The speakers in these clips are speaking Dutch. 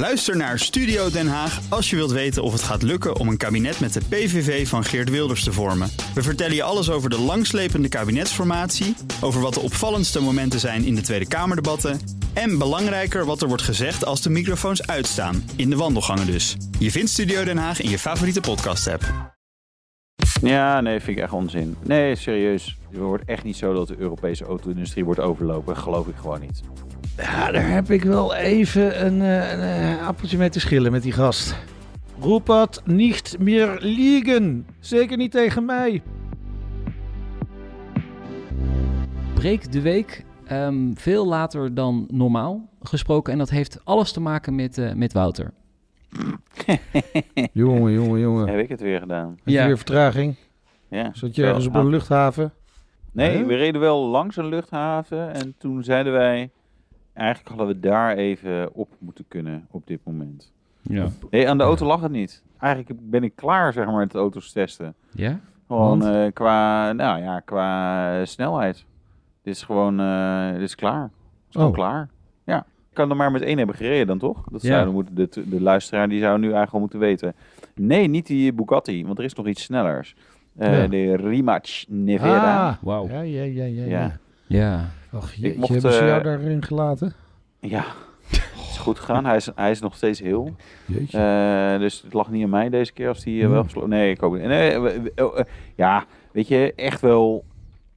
Luister naar Studio Den Haag als je wilt weten of het gaat lukken om een kabinet met de PVV van Geert Wilders te vormen. We vertellen je alles over de langslepende kabinetsformatie, over wat de opvallendste momenten zijn in de Tweede Kamerdebatten en belangrijker wat er wordt gezegd als de microfoons uitstaan, in de wandelgangen dus. Je vindt Studio Den Haag in je favoriete podcast-app. Ja, nee, vind ik echt onzin. Nee, serieus. Het wordt echt niet zo dat de Europese auto-industrie wordt overlopen. Geloof ik gewoon niet. Ja, daar heb ik wel even een, eh, een, eh, appeltje mee te schillen met die gast. Roepat niet meer liegen. Zeker niet tegen mij. Breek de week ehm, veel later dan normaal gesproken. En dat heeft alles te maken met, eh, met Wouter. Jongen, jongen, jongen. Heb ik het weer gedaan. Heb je Ja. weer vertraging? Ja. Zat je ergens op een luchthaven? Nee, Huh? we reden wel langs een luchthaven. En toen zeiden wij... Eigenlijk hadden we daar even op moeten kunnen op dit moment. Ja. Nee, aan de auto lag het niet. Eigenlijk ben ik klaar, zeg maar, met het auto's testen. Ja? Gewoon eh, qua, nou ja, qua snelheid. Dit is gewoon, eh, dit is klaar. Het is gewoon Oh. klaar. Ja. Ik kan er maar met één hebben gereden dan toch? Dat Ja. zouden moeten, de, de luisteraar die zou nu eigenlijk al moeten weten. Nee, niet die Bugatti, want er is nog iets snellers. Eh, Ja. De Rimac Nevera. Ah, Wauw. ja, ja, ja, ja. Ja. Ja. Ach, Ik jeetje, mocht, hebben ze eh, jou daarin gelaten? Ja, het is goed gegaan. Hij is, hij is nog steeds heel. Eh, dus het lag niet aan mij deze keer als die eh, Hmm. wel gesloten. Nee, ik ook niet. Nee, eh, oh, eh, ja, weet je, echt wel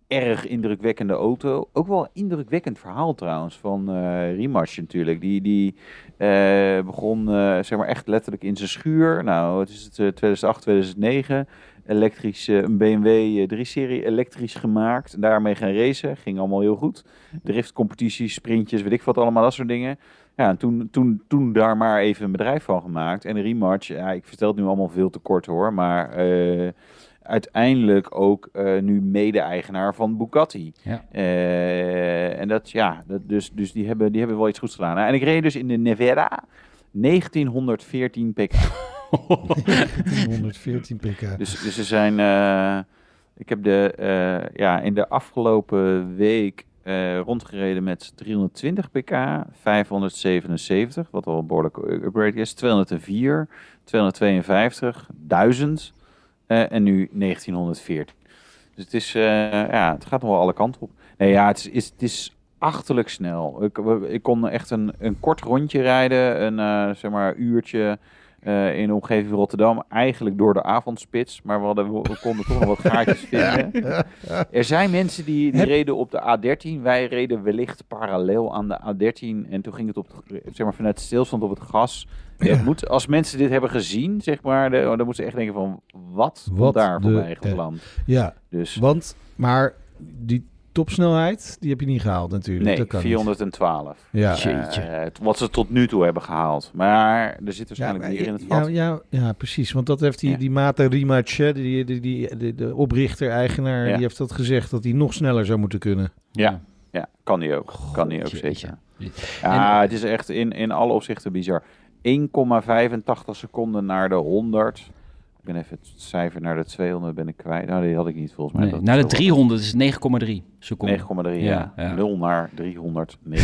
erg indrukwekkende auto. Ook wel een indrukwekkend verhaal trouwens van eh Rimac natuurlijk. Die, die eh, begon eh, zeg maar echt letterlijk in zijn schuur. Nou, het is het eh, 2008, 2009. Elektrisch, eh, een BMW eh, 3-serie elektrisch gemaakt. Daarmee gaan racen. Ging allemaal heel goed. Driftcompetities, sprintjes, weet ik wat allemaal, dat soort dingen. Ja, en toen, toen, toen daar maar even een bedrijf van gemaakt. En Rematch, ja, ik vertel het nu allemaal veel te kort hoor, maar eh, uiteindelijk ook eh, nu mede-eigenaar van Bugatti. Ja. Eh, en dat, ja, dat, dus, dus die, hebben, die hebben wel iets goeds gedaan. Nou, en ik reed dus in de Nevera 1914 pk. 114 pk. Dus, dus ze zijn. eh, ik heb de, eh, ja, in de afgelopen week eh, rondgereden met 320 pk, 577, wat al een behoorlijke upgrade is, 204, 252, 1000 eh, en nu 1914. Dus het is, ja, het gaat nog wel alle kanten op. Nee, ja, het is, is, het is achterlijk snel. Ik, ik kon echt een, een kort rondje rijden, een zeg maar uurtje eh, in de omgeving van Rotterdam. Eigenlijk door de avondspits, maar we, hadden, we konden toch nog wat gaatjes vinden. Er zijn mensen die, die Heb- reden op de A13. Wij reden wellicht parallel aan de A13. En toen ging het op, zeg maar, vanuit stilstand op het gas. Ja, het moet, als mensen dit hebben gezien, zeg maar, de, dan moeten ze echt denken van, wat, Wat daar de- voorbij eh, gepland. Ja, Dus want, maar die topsnelheid, die heb je niet gehaald natuurlijk. nee, dat kan niet. 412. Ja, Eh, wat ze tot nu toe hebben gehaald. Maar er zit waarschijnlijk meer in het ja, vat. ja, ja, precies. Want dat heeft die, Ja. die Mata Rimac, hè, die, die, die, die- de oprichter, eigenaar, Ja. die heeft dat gezegd dat hij nog sneller zou moeten kunnen. Ja, ja kan die ook. Kan die ook Jeetje. zeker. Ja, het is echt in, in alle opzichten bizar. 1,85 seconden naar de 100. Ik ben even het cijfer naar de 200 ben ik kwijt. Nou, die had ik niet volgens mij. Nee, naar de is wel 300 is 9,3 seconden. 9,3, ja. Ja, ja. 0 naar 300, 9,3.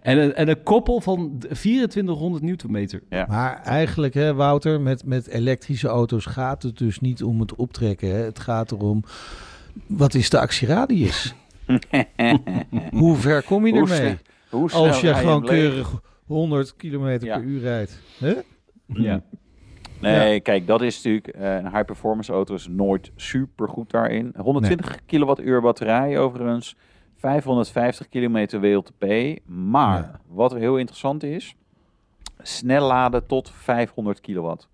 en, een, en een koppel van 2400 newtonmeter. Ja. Maar eigenlijk, hè, Wouter, met, met elektrische auto's gaat het dus niet om het optrekken. Hè. Het gaat erom, wat is de actieradius? Hoe ver kom je Hoe ermee? snel- Hoe snel Als je gewoon keurig 100 kilometer Ja. per uur rijdt. Hè? Ja. Nee, kijk, dat is natuurlijk... eh, een high-performance auto is nooit super goed daarin. 120 kilowattuur batterij overigens. 550 kilometer WLTP. Maar Ja. wat heel interessant is... Snel laden tot 500 kilowatt.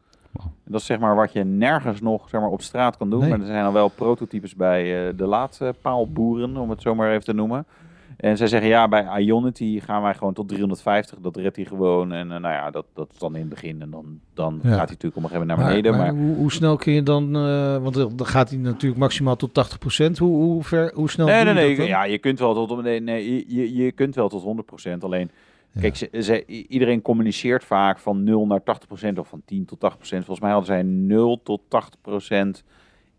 Dat is zeg maar wat je nergens nog zeg maar, op straat kan doen. Nee. Maar er zijn al wel prototypes bij eh, de laadpaalboeren, om het zo maar even te noemen. En zij zeggen ja, bij Ionity gaan wij gewoon tot 350. Dat redt hij gewoon. En eh, nou ja, dat, dat is dan in het begin. En dan, dan Ja. gaat hij natuurlijk op een gegeven moment naar beneden. Maar, hoe, hoe snel kun je dan, eh, want dan gaat hij natuurlijk maximaal tot 80%. Hoe, hoe, ver, hoe snel nee, nee, je? Ja, je kunt wel tot, nee, nee, je- je, kunt wel tot 100%. Alleen, Ja. kijk, ze, ze- iedereen communiceert vaak van 0 naar 80% of van 10 tot 80%. Volgens mij hadden zij 0 tot 80%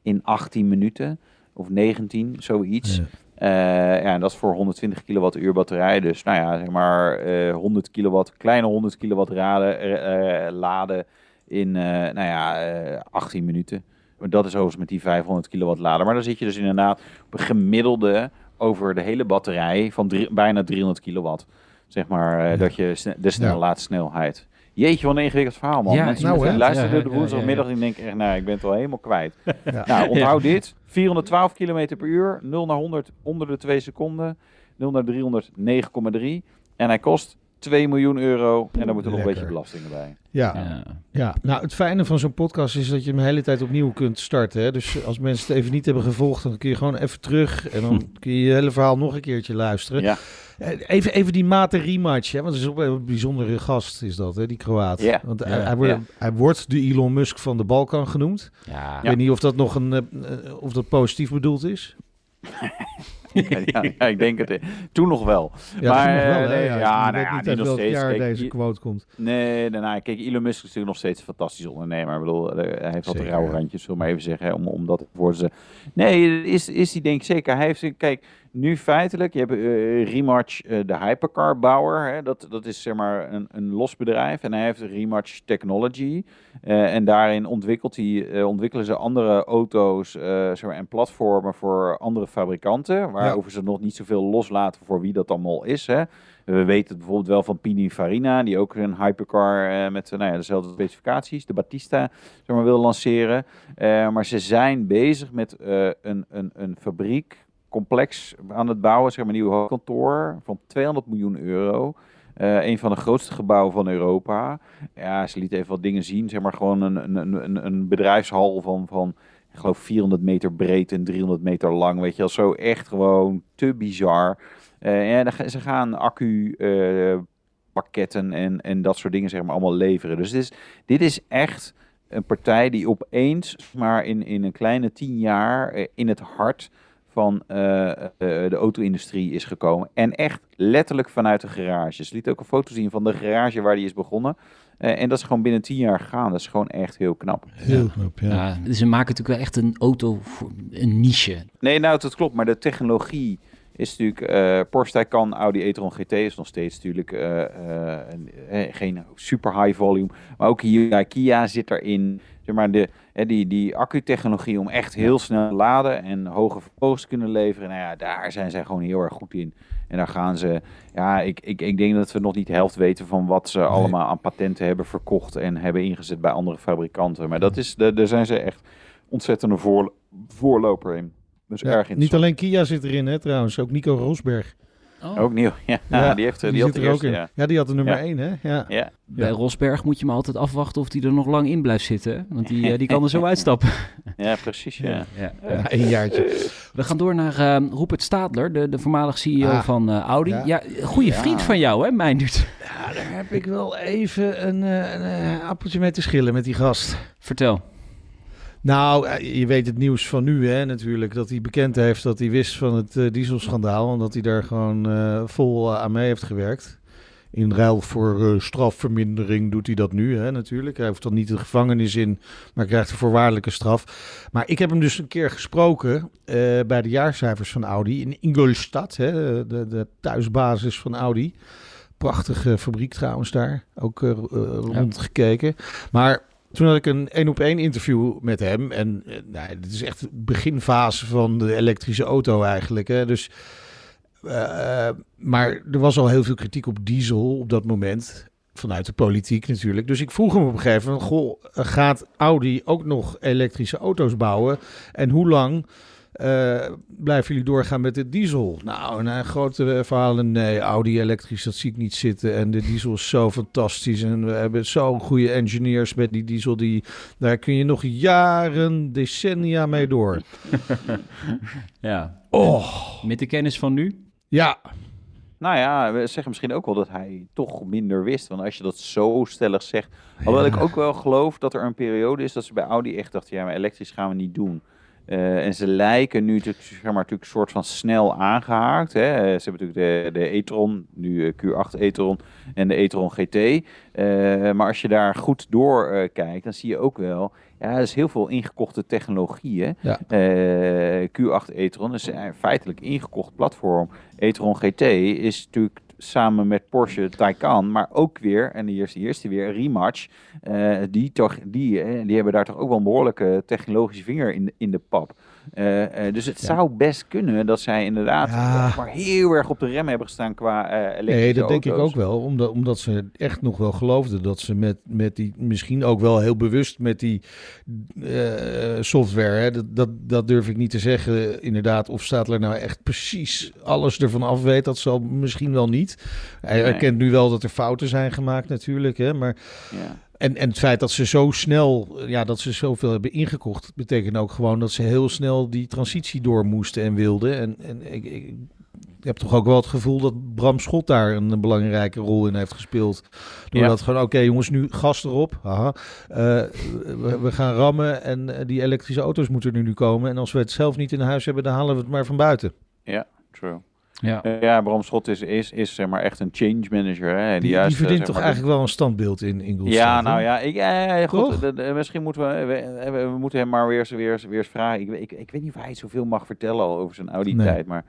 in 18 minuten of 19, zoiets. Ja. Eh, ja, en dat is voor 120 kilowattuur batterij. Dus nou ja, zeg maar eh 100 kilowatt, kleine 100 kilowatt raden, eh, eh, laden in eh, nou ja, eh, 18 minuten. Maar Dat is overigens met die 500 kilowatt lader. Maar dan zit je dus inderdaad op een gemiddelde over de hele batterij van drie- bijna 300 kilowatt. Zeg maar eh, dat je de snelle Ja. laadsnelheid. Jeetje, wat een ingewikkeld verhaal, man. Ja, Mensen nou, hè? luisteren Ja, de woensdagmiddag en denken echt, nou, ik ben het al helemaal kwijt. Nou, onthoud dit. 412 km per uur, 0 naar 100 onder de 2 seconden, 0 naar 300 9,3. En hij kost 2 miljoen euro en daar moet er nog een beetje belasting bij. Ja, Ja. ja, nou het fijne van zo'n podcast is dat je hem de hele tijd opnieuw kunt starten. Hè? Dus als mensen het even niet hebben gevolgd, dan kun je gewoon even terug en dan kun je je hele verhaal nog een keertje luisteren. Ja, Eh, Even, even die Mate rematch, hè? want het is ook wel een bijzondere gast, is dat, hè? die Kroaat. Ja. Want Ja, hij, hij, wordt, ja. hij wordt de Elon Musk van de Balkan genoemd. Ja. Ik weet niet of dat nog een, eh, eh, of dat positief bedoeld is. ja, ja, ik denk het. eh, Toen nog wel. Ja, Maar, nog wel, eh, nee, Ja, ja, je nou ja, niet nog steeds. Kijk, deze quote komt. Nee, nee, nee, kijk, Elon Musk is natuurlijk nog steeds een fantastische ondernemer. Ik bedoel, eh, hij heeft wat rauwe randjes, zullen we maar even zeggen, hè, om, om dat voor ze... Nee, is, is hij denk ik zeker. Hij heeft, kijk, nu feitelijk, je hebt Rematch, eh, de hypercar-bouwer. Hè, dat, dat is zeg maar een, een los bedrijf. En hij heeft Rematch Technology. Eh, en daarin ontwikkelt hij, ontwikkelen ze andere auto's zeg maar, en platformen voor andere fabrikanten. Waarover ze nog niet zoveel loslaten voor wie dat allemaal is. Hè. We weten het bijvoorbeeld wel van Pininfarina, die ook een hypercar met nou ja, dezelfde specificaties, de Battista, zeg maar, wil lanceren. Maar ze zijn bezig met een, een, een fabriek, complex aan het bouwen, zeg maar, een nieuw hoofdkantoor van 200 miljoen euro. Eh, een van de grootste gebouwen van Europa. Ja, ze lieten even wat dingen zien. Zeg maar gewoon een, een, een- een, bedrijfshal van, van, ik geloof 400 meter breed en 300 meter lang. Weet je wel, zo echt gewoon te bizar. Eh, ja, ze gaan accu eh, pakketten en, en dat soort dingen zeg maar allemaal leveren. Dus dit is, dit is echt een partij die opeens maar in, in een kleine tien jaar in het hart van eh, eh, de auto-industrie is gekomen. En echt letterlijk vanuit de garage. Ze liet ook een foto zien van de garage waar die is begonnen. Eh, en dat is gewoon binnen tien jaar gegaan. Dat is gewoon echt heel knap. Heel knap, ja. Ja, dus ze maken natuurlijk wel echt een auto, voor een niche. Nee, nou, dat klopt. Maar de technologie is natuurlijk... eh Porsche Taycan, Audi e-tron GT is nog steeds natuurlijk eh, eh, een- eh, geen super high volume. Maar ook Hyundai Kia zit erin. Zeg maar, de, die, die accu-technologie om echt heel snel te laden en hoge vermogens te kunnen leveren. Nou ja, daar zijn zij gewoon heel erg goed in. En daar gaan ze... Ja, ik, ik, ik denk dat we nog niet de helft weten van wat ze allemaal aan patenten hebben verkocht en hebben ingezet bij andere fabrikanten. Maar dat is, daar daar zijn ze echt ontzettende voor, voorloper in. Dus Ja, erg niet alleen Kia zit erin, hè, trouwens. Ook Nico Rosberg. Oh, Ook nieuw. Ja, Ja, die heeft die, die had er ook in. ja. Ja, die had de nummer Ja. 1, hè? Ja. Ja. Bij. Rosberg moet je maar altijd afwachten of die er nog lang in blijft zitten. Want die, eh, die kan er zo uitstappen. ja, precies. Ja. Ja. Ja, een jaartje. We gaan door naar eh, Rupert Stadler, de, de voormalig CEO Ah, van eh, Audi. Ja, ja. goede Ja. vriend van jou, hè, Meindert? Ja, daar heb ik wel even een, eh, een appeltje mee te schillen met die gast. Vertel. Nou, eh, je weet het nieuws van nu, hè, natuurlijk. Dat hij bekend heeft dat hij wist van het eh, dieselschandaal. En dat hij daar gewoon eh, vol aan mee heeft gewerkt. In ruil voor strafvermindering doet hij dat nu, hè, natuurlijk. Hij hoeft dan niet de gevangenis in, maar krijgt een voorwaardelijke straf. Maar ik heb hem dus een keer gesproken bij de jaarcijfers van Audi in Ingolstadt, hè, de, de thuisbasis van Audi. Prachtige fabriek trouwens daar, ook rondgekeken. Maar toen had ik een één op één interview met hem. En eh, nou, dit is echt de beginfase van de elektrische auto eigenlijk. Hè. Dus, eh, eh, maar er was al heel veel kritiek op diesel op dat moment. Vanuit de politiek natuurlijk. Dus ik vroeg hem op een gegeven moment: Goh, gaat Audi ook nog elektrische auto's bouwen? En hoe lang eh, blijven jullie doorgaan met de diesel? Nou, en een grote verhalen. Nee, Audi elektrisch, dat zie ik niet zitten. En de diesel is zo fantastisch. En we hebben zo'n goede engineers met die diesel. Die, daar kun je nog jaren, decennia mee door. Ja. Oh, Met de kennis van nu? ja. Nou ja, we zeggen misschien ook wel dat hij toch minder wist. Want als je dat zo stellig zegt. Alhoewel ik ook wel geloof dat er een periode is dat ze bij Audi echt dachten: ja, maar elektrisch gaan we niet doen. Eh, en ze lijken nu natuurlijk, zeg maar, natuurlijk een soort van snel aangehaakt. Hè. Ze hebben natuurlijk de, de e-tron, nu eh, Q8 e-tron en de e-tron GT. Eh, maar als je daar goed door kijkt, dan zie je ook wel... Ja, er is heel veel ingekochte technologieën. Ja. Eh, Q8 e-tron is een feitelijk ingekocht platform. e-tron GT is natuurlijk samen met Porsche Taycan, maar ook weer, en hier is de eerste weer, rematch. eh, die, toch, die, eh, die hebben daar toch ook wel een behoorlijke technologische vinger in, in de pap. Eh, eh, dus het Ja. zou best kunnen dat zij inderdaad Ja. maar heel erg op de rem hebben gestaan qua eh elektrische Nee, dat denk ik ook wel. Omdat, omdat ze echt nog wel geloofden dat ze met, met die, misschien ook wel heel bewust met die software, hè, dat, dat, dat durf ik niet te zeggen inderdaad. Of Stadler nou echt precies alles ervan af weet, dat zal misschien wel niet. Hij Nee. erkent nu wel dat er fouten zijn gemaakt natuurlijk, hè, maar... Ja. En, en het feit dat ze zo snel, ja, dat ze zoveel hebben ingekocht, betekent ook gewoon dat ze heel snel die transitie door moesten en wilden. En, en ik, ik, ik heb toch ook wel het gevoel dat Bram Schot daar een, belangrijke rol in heeft gespeeld. Door Ja. dat gewoon, oké jongens, nu gas erop. Haha. Eh, we, we gaan rammen en eh, die elektrische auto's moeten er nu komen. En als we het zelf niet in huis hebben, dan halen we het maar van buiten. True. Ja. Eh, ja, Bram Schot is, is, is zeg maar echt een change manager. Hè, Die, die, juist, eh, verdient zeg toch maar, eigenlijk wel een standbeeld in, in Goldstad, Ja, nou ja, ik, eh, goed, Toch? de- de- misschien moeten we, we, we, moeten hem maar weer, eens- weer, weer eens vragen. Ik, weet- ik, ik weet niet of hij zoveel mag vertellen al over zijn Audi-tijd, maar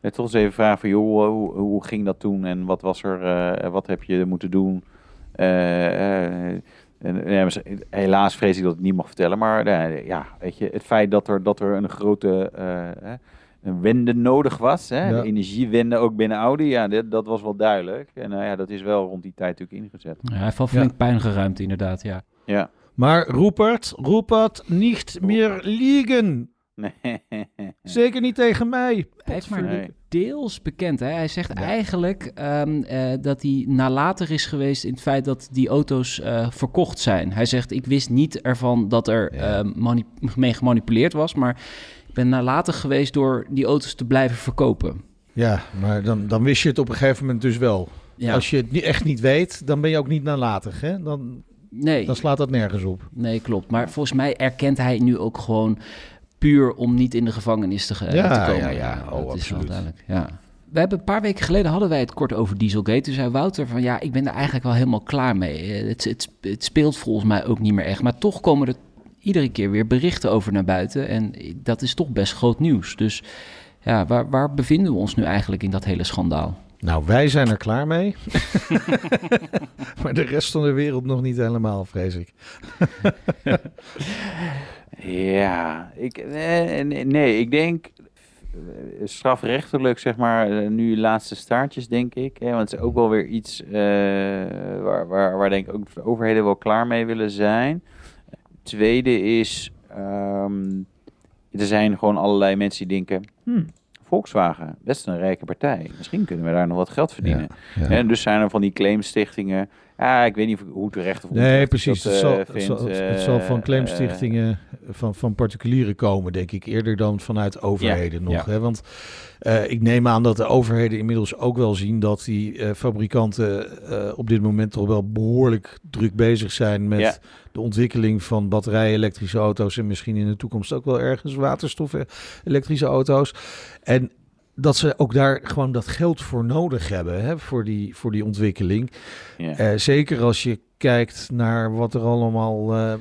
eh, toch eens even vragen van, joh, hoe, hoe ging dat toen en wat was er, eh, wat heb je moeten doen? Eh, eh, en, ja, helaas vrees ik dat ik het niet mag vertellen, maar eh, ja, weet je, het feit dat er, dat er een grote eh, eh, een wende nodig was, hè, Ja. de energiewende ook binnen Audi, ja, dit, dat was wel duidelijk. En eh, ja, dat is wel rond die tijd natuurlijk ingezet. Ja, hij heeft wel flink pijn geruimd, inderdaad, ja. Ja. Maar Rupert, Rupert, niet meer liegen. Nee. Zeker niet tegen mij. Hij is maar Nee. deels bekend. Hè? Hij zegt eigenlijk ehm, eh, dat hij nalatig is geweest in het feit dat die auto's eh, verkocht zijn. Hij zegt, ik wist niet ervan dat er Ja. eh, mani- mee gemanipuleerd was, maar ik ben nalatig geweest door die auto's te blijven verkopen. Ja, maar dan, dan wist je het op een gegeven moment dus wel. Ja, Als je het niet, echt niet weet, dan ben je ook niet nalatig. Hè? Dan, nee, dan slaat dat nergens op. nee, klopt. Maar volgens mij erkent hij nu ook gewoon puur om niet in de gevangenis te, Ja, te komen. ja, ja. Oh, dat is wel absoluut. duidelijk. Ja. We hebben een paar weken geleden hadden wij het kort over Dieselgate. Toen zei Wouter van ja, ik ben er eigenlijk wel helemaal klaar mee. Eh, Het, het, het speelt volgens mij ook niet meer echt. Maar toch komen er iedere keer weer berichten over naar buiten. En dat is toch best groot nieuws. Dus ja, waar, waar bevinden we ons nu eigenlijk in dat hele schandaal? Nou, wij zijn er klaar mee. maar de rest van de wereld nog niet helemaal, vrees ik. Ja, ik, eh, nee, nee, ik denk eh, strafrechtelijk, zeg maar, eh, nu laatste staartjes, denk ik. Hè, want het is ook wel weer iets waar, waar, waar denk ik ook de overheden wel klaar mee willen zijn. Tweede is, ehm, er zijn gewoon allerlei mensen die denken, hmm, Volkswagen, best een rijke partij. Misschien kunnen we daar nog wat geld verdienen. Ja. En dus zijn er van die claimstichtingen. Ja, ik weet niet of- hoe terecht of Nee, precies. dat, het, zal, eh, het, zal, het- eh, zal van eh, claimstichtingen van, van particulieren komen, denk ik. Eerder dan vanuit overheden nog. ja. Hè? Want ik neem aan dat de overheden inmiddels ook wel zien dat die fabrikanten op dit moment toch wel behoorlijk druk bezig zijn met Ja. de ontwikkeling van batterij-elektrische auto's en misschien in de toekomst ook wel ergens waterstof-elektrische auto's. En dat ze ook daar gewoon dat geld voor nodig hebben, hè, voor, die, voor die ontwikkeling. ja. Eh, zeker als je kijkt naar wat er allemaal eh,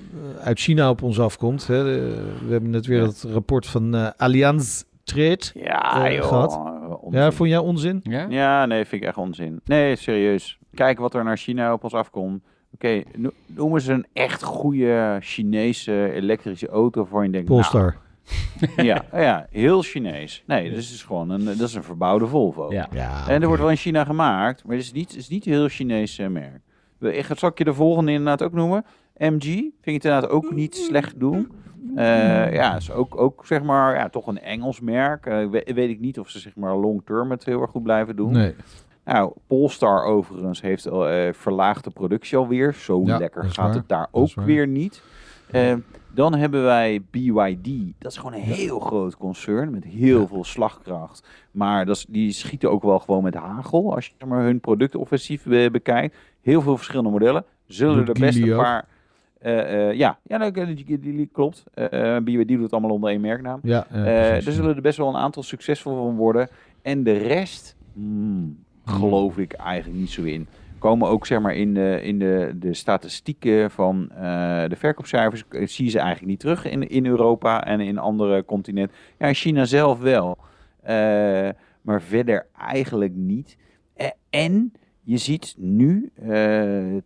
uit China op ons afkomt. Hè. We hebben net weer Ja. dat rapport van eh Allianz Trade. Ja, joh. gehad. onzin. Ja, vond jij onzin? Ja? Ja, nee, vind ik echt onzin. Nee, serieus. Kijk wat er naar China op ons afkomt. Oké, no- noemen ze een echt goede Chinese elektrische auto voor je denkt. Polestar. Nou, ja, ja, heel Chinees. Nee, dat is gewoon een, dat is een verbouwde Volvo. Ja. ja, En er wordt wel in China gemaakt, maar het is niet, het is niet een heel Chinees eh, merk. Ik ga, zal ik je de volgende inderdaad ook noemen? MG vind ik het inderdaad ook niet slecht doen. Eh, ja, is ook, ook zeg maar ja, toch een Engels merk. Eh, we- weet ik niet of ze zeg maar long term het heel erg goed blijven doen. Nee. Nou, Polestar overigens heeft al eh, verlaagde productie alweer. Zo Ja, lekker gaat waar. het daar ook weer niet. Eh, dan hebben wij BYD. Dat is gewoon een heel groot concern met heel Ja. veel slagkracht. Maar dat is, die schieten ook wel gewoon met hagel. Als je maar, hun productoffensief be- bekijkt. Heel veel verschillende modellen. Zullen er best een paar... eh, eh, ja, ja nou, die, die, die klopt. BYD doet het allemaal onder één merknaam. Ja, ja, er zullen er best wel een aantal succesvol van worden. En de rest, hmm, geloof ik eigenlijk niet zo in. Komen ook zeg maar in de, in de, de statistieken van eh, de verkoopcijfers, eh, zie je ze eigenlijk niet terug in, in Europa en in andere continenten. Ja, in China zelf wel. Eh, maar verder eigenlijk niet. En je ziet nu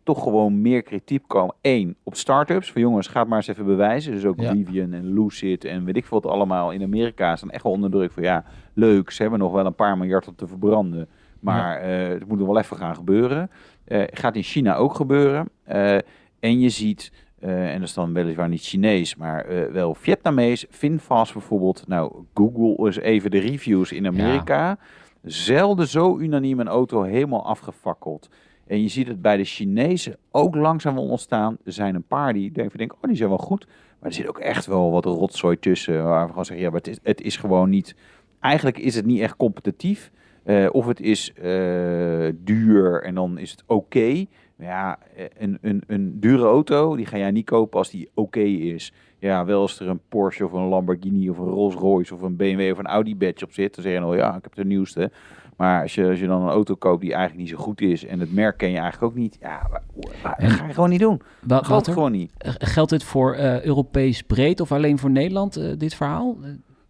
toch gewoon meer kritiek komen. Eén, op start-ups. Van jongens, ga het maar eens even bewijzen. Dus ook Ja. Rivian en Lucid en weet ik veel wat allemaal in Amerika staan echt wel onder druk van ja, leuk. Ze hebben nog wel een paar miljard om te verbranden. Maar eh, het moet nog wel even gaan gebeuren. Eh, gaat in China ook gebeuren. Eh, en je ziet, en dat is dan weliswaar niet Chinees, maar wel Vietnamees, Finfast bijvoorbeeld. Nou, Google is even de reviews in Amerika. Zelden zo unaniem een auto helemaal afgefakkeld. En je ziet het bij de Chinezen ook langzaam wel ontstaan. Er zijn een paar die denken, oh die zijn wel goed. Maar er zit ook echt wel wat rotzooi tussen. Waar we gewoon zeggen, ja, maar het is, het is gewoon niet... Eigenlijk is het niet echt competitief. Eh, of het is eh, duur en dan is het oké. Ja, eh, een, een, een dure auto, die ga jij niet kopen als die oké is. Ja, wel als er een Porsche of een Lamborghini of een Rolls Royce of een BMW of een Audi badge op zit. Dan zeg je nou ja, ik heb de nieuwste. Maar als je, als je dan een auto koopt die eigenlijk niet zo goed is en het merk ken je eigenlijk ook niet. Ja, dat ga je gewoon niet doen. Dat geldt gewoon niet. geldt dit voor Europees breed of alleen voor Nederland, dit verhaal?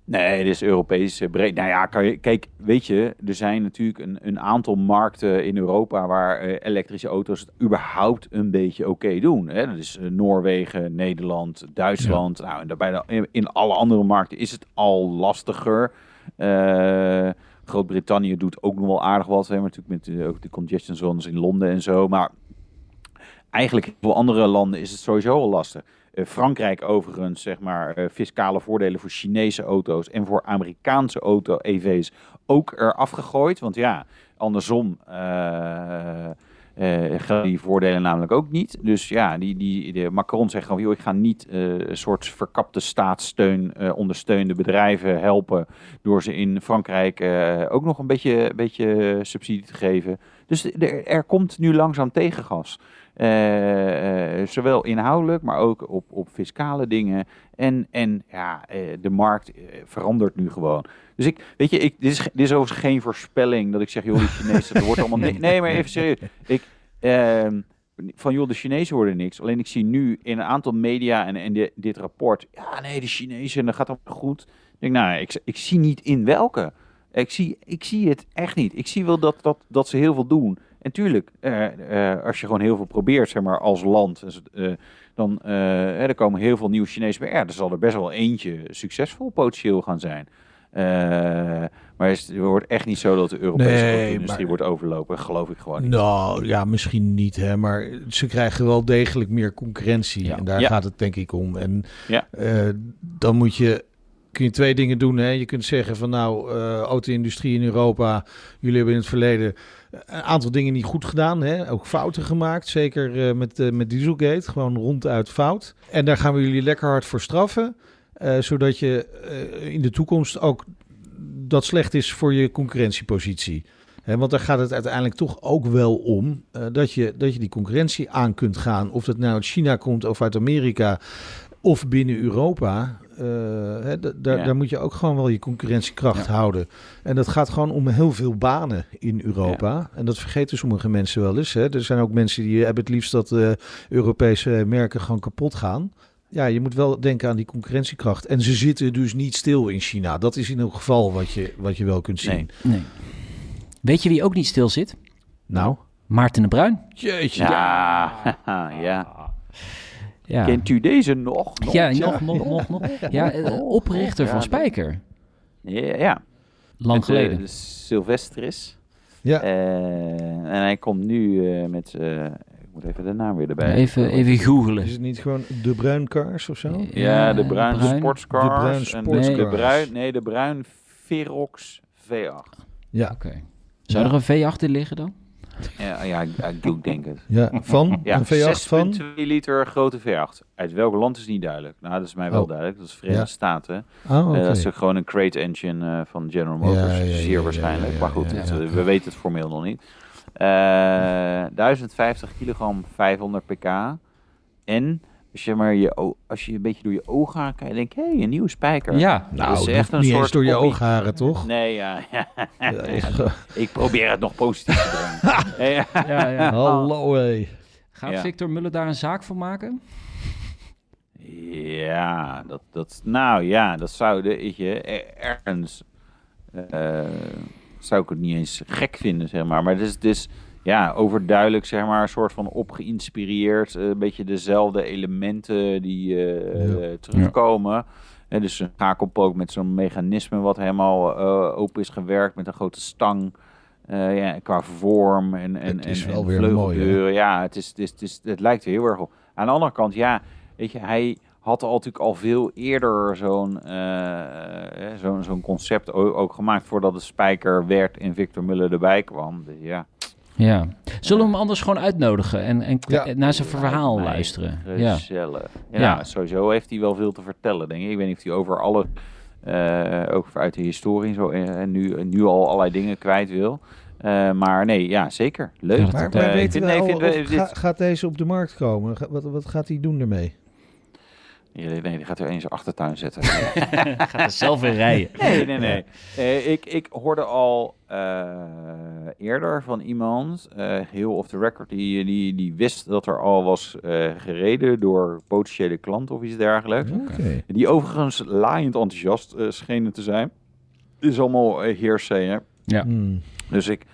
Nee, dit is Europees eh, breed. Nou ja, kan je, kijk, weet je, er zijn natuurlijk een, een aantal markten in Europa waar eh, elektrische auto's het überhaupt een beetje oké doen. Hè? Dat is eh, Noorwegen, Nederland, Duitsland. Nou, en daarbij in, in alle andere markten is het al lastiger. Groot-Brittannië doet ook nog wel aardig wat. Hè? Maar natuurlijk met ook de congestion zones in Londen en zo. Maar eigenlijk voor andere landen is het sowieso al lastig. Eh, Frankrijk overigens, zeg maar, eh, fiscale voordelen voor Chinese auto's en voor Amerikaanse auto-EV's ook eraf gegooid. Want ja, andersom eh, eh, gelden die voordelen namelijk ook niet. Dus ja, die, die, de Macron zegt gewoon, ik ga niet een soort verkapte staatssteun ondersteunde bedrijven helpen door ze in Frankrijk ook nog een beetje, beetje subsidie te geven. Dus er komt nu langzaam tegengas. Eh, eh, zowel inhoudelijk, maar ook op, op fiscale dingen. En, en ja, eh, de markt verandert nu gewoon. Dus ik, weet je, ik, dit, is, dit is overigens geen voorspelling dat ik zeg, joh, de Chinezen, er wordt allemaal... Nee, nee, maar even serieus. Ik, ehm, van, joh, de Chinezen worden niks. Alleen ik zie nu in een aantal media en, en di- dit rapport, ja, nee, de Chinezen, dat gaat allemaal goed. Ik denk, nou, ik, ik zie niet in welke. Ik zie, ik zie het echt niet. Ik zie wel dat, dat, dat ze heel veel doen. En tuurlijk, eh, eh, als je gewoon heel veel probeert, zeg maar, als land, dus, eh, dan er komen heel veel nieuwe Chinezen bij. Ja, er zal er best wel eentje succesvol potentieel gaan zijn. Eh, maar het wordt echt niet zo dat de Europese Nee, auto-industrie maar- wordt overlopen. Geloof ik gewoon niet. Nou, ja, misschien niet, hè, maar ze krijgen wel degelijk meer concurrentie. Ja. En daar Ja. gaat het denk ik om. En Ja. dan moet je, kun je twee dingen doen. Hè. Je kunt zeggen van nou, eh auto-industrie in Europa, jullie hebben in het verleden een aantal dingen niet goed gedaan. Hè. Ook fouten gemaakt, zeker eh, met, eh, met Dieselgate. Gewoon ronduit fout. En daar gaan we jullie lekker hard voor straffen. eh, zodat je in de toekomst ook dat slecht is voor je concurrentiepositie. Want daar gaat het uiteindelijk toch ook wel om dat, je, dat je die concurrentie aan kunt gaan. Of dat nou uit China komt of uit Amerika of binnen Europa. Eh, hè, daar- Ja. daar moet je ook gewoon wel je concurrentiekracht houden. En dat gaat gewoon om heel veel banen in Europa. En dat vergeten sommige mensen wel eens. Hè. Er zijn ook mensen die hebben het liefst dat eh, Europese merken gewoon kapot gaan. Ja, je moet wel denken aan die concurrentiekracht. En ze zitten dus niet stil in China. Dat is in elk geval wat je, wat je wel kunt zien. Nee. nee. Weet je wie ook niet stil zit? Nou, Maarten de Bruin. jeetje. Ja, ja. Ja, Kent u deze nog? nog? ja nog, nog, nog, nog. Ja, oprichter Ja, van Spijker. Ja, ja. Lang Met, eh, geleden. de Sylvestris. Ja. Eh, en hij komt nu eh, met... eh, ik moet even de naam weer erbij. Even, even googelen. Is het niet gewoon de bruinkaars of zo? Ja, de bruin, bruin. sportscars. De bruin en sportscars. De bruin, nee, de bruin Verox V8. Ja, Oké. Zou er een V8 in liggen dan? Ja, ja, ik, ik denk het. ja. van Ja, een V8 van. 6,2 liter grote V8. Uit welk land is niet duidelijk. Nou, dat is mij wel Oh. duidelijk. Dat is Verenigde Ja. Staten. Oh. Eh, dat is ook gewoon een crate engine eh, van General Motors. Ja, ja, ja, Zeer ja, waarschijnlijk. ja, ja, maar goed, ja, het, ja. eh, we weten het formeel nog niet. Eh 1050 kilogram, 500 pk. En als je, maar je, als je een beetje door je ogen gaat, kan je denken, hé, een nieuwe spijker. Ja, Nou, dat is dat echt een niet soort eens door je hobby. oogharen, toch? Nee, ja. ja. Ja, echt, ik probeer het nog positief te brengen. ja. ja, ja. Hallo, hé. Gaat Ja. Victor Muller daar een zaak van maken? Ja, dat, dat, nou ja, dat zou de, weet je, er- ergens eh, zou ik het niet eens gek vinden, zeg maar. Maar het is, het is ja, overduidelijk, zeg maar, een soort van opgeïnspireerd, eh, een beetje dezelfde elementen die Ja. eh, terugkomen. En dus een schakelpook met zo'n mechanisme wat helemaal open is gewerkt met een grote stang. Ja, qua vorm en, en, Het is en, wel en weer mooi, hè? vleugeldeuren. Ja, het, is, het, is, het, is, het lijkt er heel erg op. Aan de andere kant, ja, weet je, hij had al natuurlijk al veel eerder zo'n zo'n zo'n concept ook, ook gemaakt voordat de spijker werd en Victor Muller erbij kwam. Dus ja, Ja. Zullen we hem anders gewoon uitnodigen en, en Ja. naar zijn verhaal mij luisteren? Ja. gezellig. Ja, Ja. sowieso heeft hij wel veel te vertellen, denk ik. Ik weet niet of hij over alle, eh, ook uit de historie zo, eh, en nu, nu al allerlei dingen kwijt wil. Eh, maar nee, ja, zeker. Leuk. Ja, Maar, weten vind- we nee, al ik vind- of dit- ga- gaat deze op de markt komen? Wat, wat gaat hij doen ermee? Nee, die gaat er eens achtertuin zetten. Gaat er zelf weer rijden. Nee, nee, nee. Eh, ik, ik hoorde al eh, eerder van iemand, eh, heel off the record, die, die, die wist dat er al was eh, gereden door potentiële klanten of iets dergelijks. Oké. Die overigens laaiend enthousiast eh, schenen te zijn. Dit is allemaal uh, hearsay, hè. Ja. Hmm. Dus ik,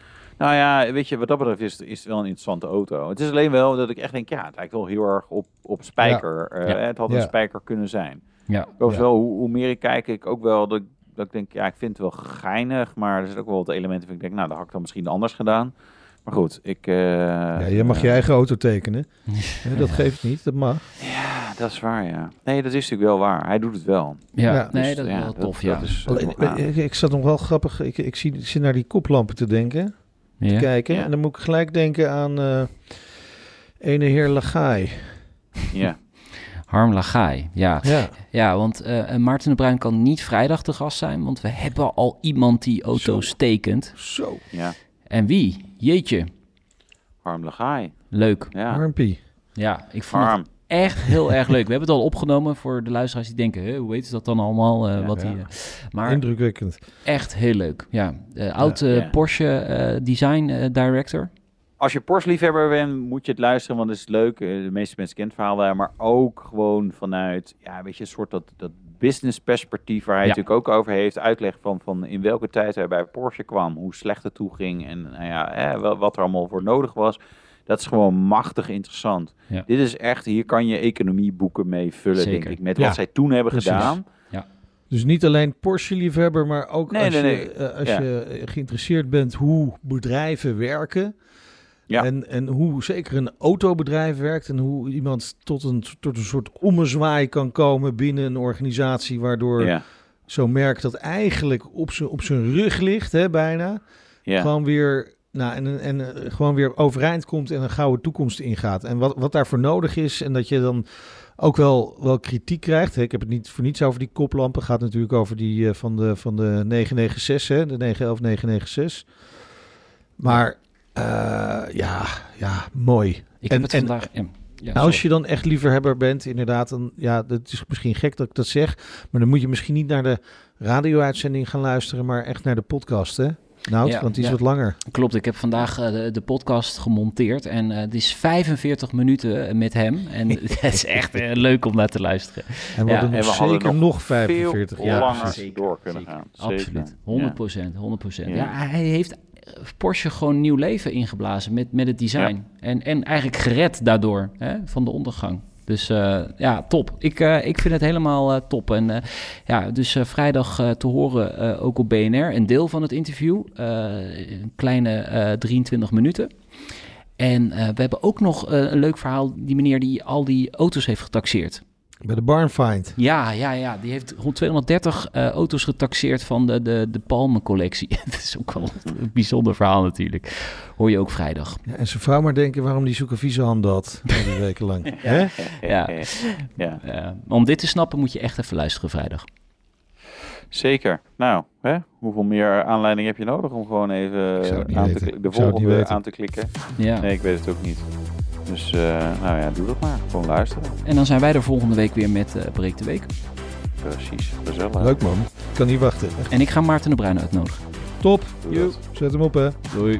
nou ja, weet je, wat dat betreft is, is het wel een interessante auto. Het is alleen wel dat ik echt denk, ja, het lijkt wel heel erg op, op spijker. Eh, Ja. Het had Ja. een spijker kunnen zijn. Ja. Wel, hoe, hoe meer ik kijk, ik ook wel dat, ik- dat ik denk, ja, ik vind het wel geinig, maar er zitten ook wel wat elementen van ik denk, nou, dat had ik dan misschien anders gedaan. Maar goed, ik... eh, Ja, je mag je eh, eigen auto tekenen. Ja, dat geeft niet, dat mag. Ja, dat is waar, ja. Nee, dat is natuurlijk wel waar. Hij doet het wel. Ja. Ja, nee, Dus, dat is ja, wel tof, ja. Dat is, Alleen, ja. ik, ik zat nog wel grappig, ik, ik, zie, ik zit naar die koplampen te denken, te kijken. Ja. En dan moet ik gelijk denken aan eh ene heer Lagai. ja. Harm Lagai, ja. Ja, Ja, want eh, Maarten de Bruin kan niet vrijdag te gast zijn, want we hebben al iemand die auto's tekent. zo. ja. En wie? Jeetje, Harm Lagai. leuk. Ja, Harmpie. Ja, ik vond het. Echt heel erg leuk. We hebben het al opgenomen voor de luisteraars die denken, hè, hoe weten ze dat dan allemaal? eh, Ja, wat ja. Die, eh, maar Indrukwekkend. echt heel leuk. Ja, oud eh, Ja. Porsche eh, design eh, director. Als je Porsche-liefhebber bent, moet je het luisteren, want het is leuk. De meeste mensen kennen het verhaal daar, maar ook gewoon vanuit, ja, weet je, een soort dat, dat business perspectief waar hij Ja. natuurlijk ook over heeft. Uitleg van, van in welke tijd hij bij Porsche kwam, hoe slecht het toe ging en nou ja, eh, wat er allemaal voor nodig was. Dat is gewoon machtig interessant. Ja. Dit is echt, hier kan je economieboeken mee vullen, Zeker. denk ik. Met Ja, wat zij toen hebben precies. gedaan. Dus niet alleen Porsche-liefhebber, maar ook Nee, als, nee, je, nee. eh, als Ja. je geïnteresseerd bent hoe bedrijven werken. Ja. En, en hoe zeker een autobedrijf werkt en hoe iemand tot een, tot een soort ommezwaai kan komen binnen een organisatie, waardoor Ja, zo'n merk dat eigenlijk op zijn op zijn rug ligt, hè, bijna, ja. gewoon weer. Nou, en, en eh, gewoon weer overeind komt en een gouden toekomst ingaat. En wat, wat daarvoor nodig is, en dat je dan ook wel, wel kritiek krijgt. Ik heb het niet voor niets over die koplampen. gaat natuurlijk over die eh, van, de, van de 996, hè, de 911 996. Maar eh, ja, ja, mooi. Ik En- heb het en- vandaag... ja, ja, nou, als je dan echt liefhebber bent, inderdaad, dan ja, dat is misschien gek dat ik dat zeg. Maar dan moet je misschien niet naar de radio-uitzending gaan luisteren, maar echt naar de podcast, hè? Nou, Ja, want die is ja. wat langer. Klopt, ik heb vandaag eh, de, de podcast gemonteerd en eh, het is 45 minuten eh, met hem. En het is echt leuk om naar te luisteren. En we Ja, hadden en nog we zeker nog nog 45 Veel jaar. langer precies. door kunnen Zeker. gaan. Zeker. Absoluut, 100 Ja. procent, 100 procent. Ja. Ja. hij heeft Porsche gewoon nieuw leven ingeblazen met, met het design. En, en eigenlijk gered daardoor hè, van de ondergang. Dus eh, ja, top. Ik, eh, ik vind het helemaal eh, top. En ja, dus vrijdag te horen ook op BNR. Een deel van het interview. een kleine eh 23 minuten. En we hebben ook nog een leuk verhaal. Die meneer die al die auto's heeft getaxeerd. Bij de Barnfind. Ja, ja, ja. Die heeft rond 230 eh, auto's getaxeerd van de, de, de Palmen-collectie. Dat is ook wel een bijzonder verhaal natuurlijk. Hoor je ook vrijdag. Ja, en zijn vrouw maar denken waarom die zoeken vieze handen had. al die weken lang. Hè? Ja. ja. Eh, om dit te snappen moet je echt even luisteren vrijdag. Zeker. Nou, hè? hoeveel meer aanleiding heb je nodig om gewoon even aan te, de volgende aan te klikken? Ja. Nee, ik weet het ook niet. Dus eh, nou ja, doe dat maar. Gewoon luisteren. En dan zijn wij er volgende week weer met eh Breek de Week. Precies, gezellig. Leuk man. Ik kan niet wachten. Echt En ik ga Maarten de Bruin uitnodigen. top. Zet hem op hè. Doei.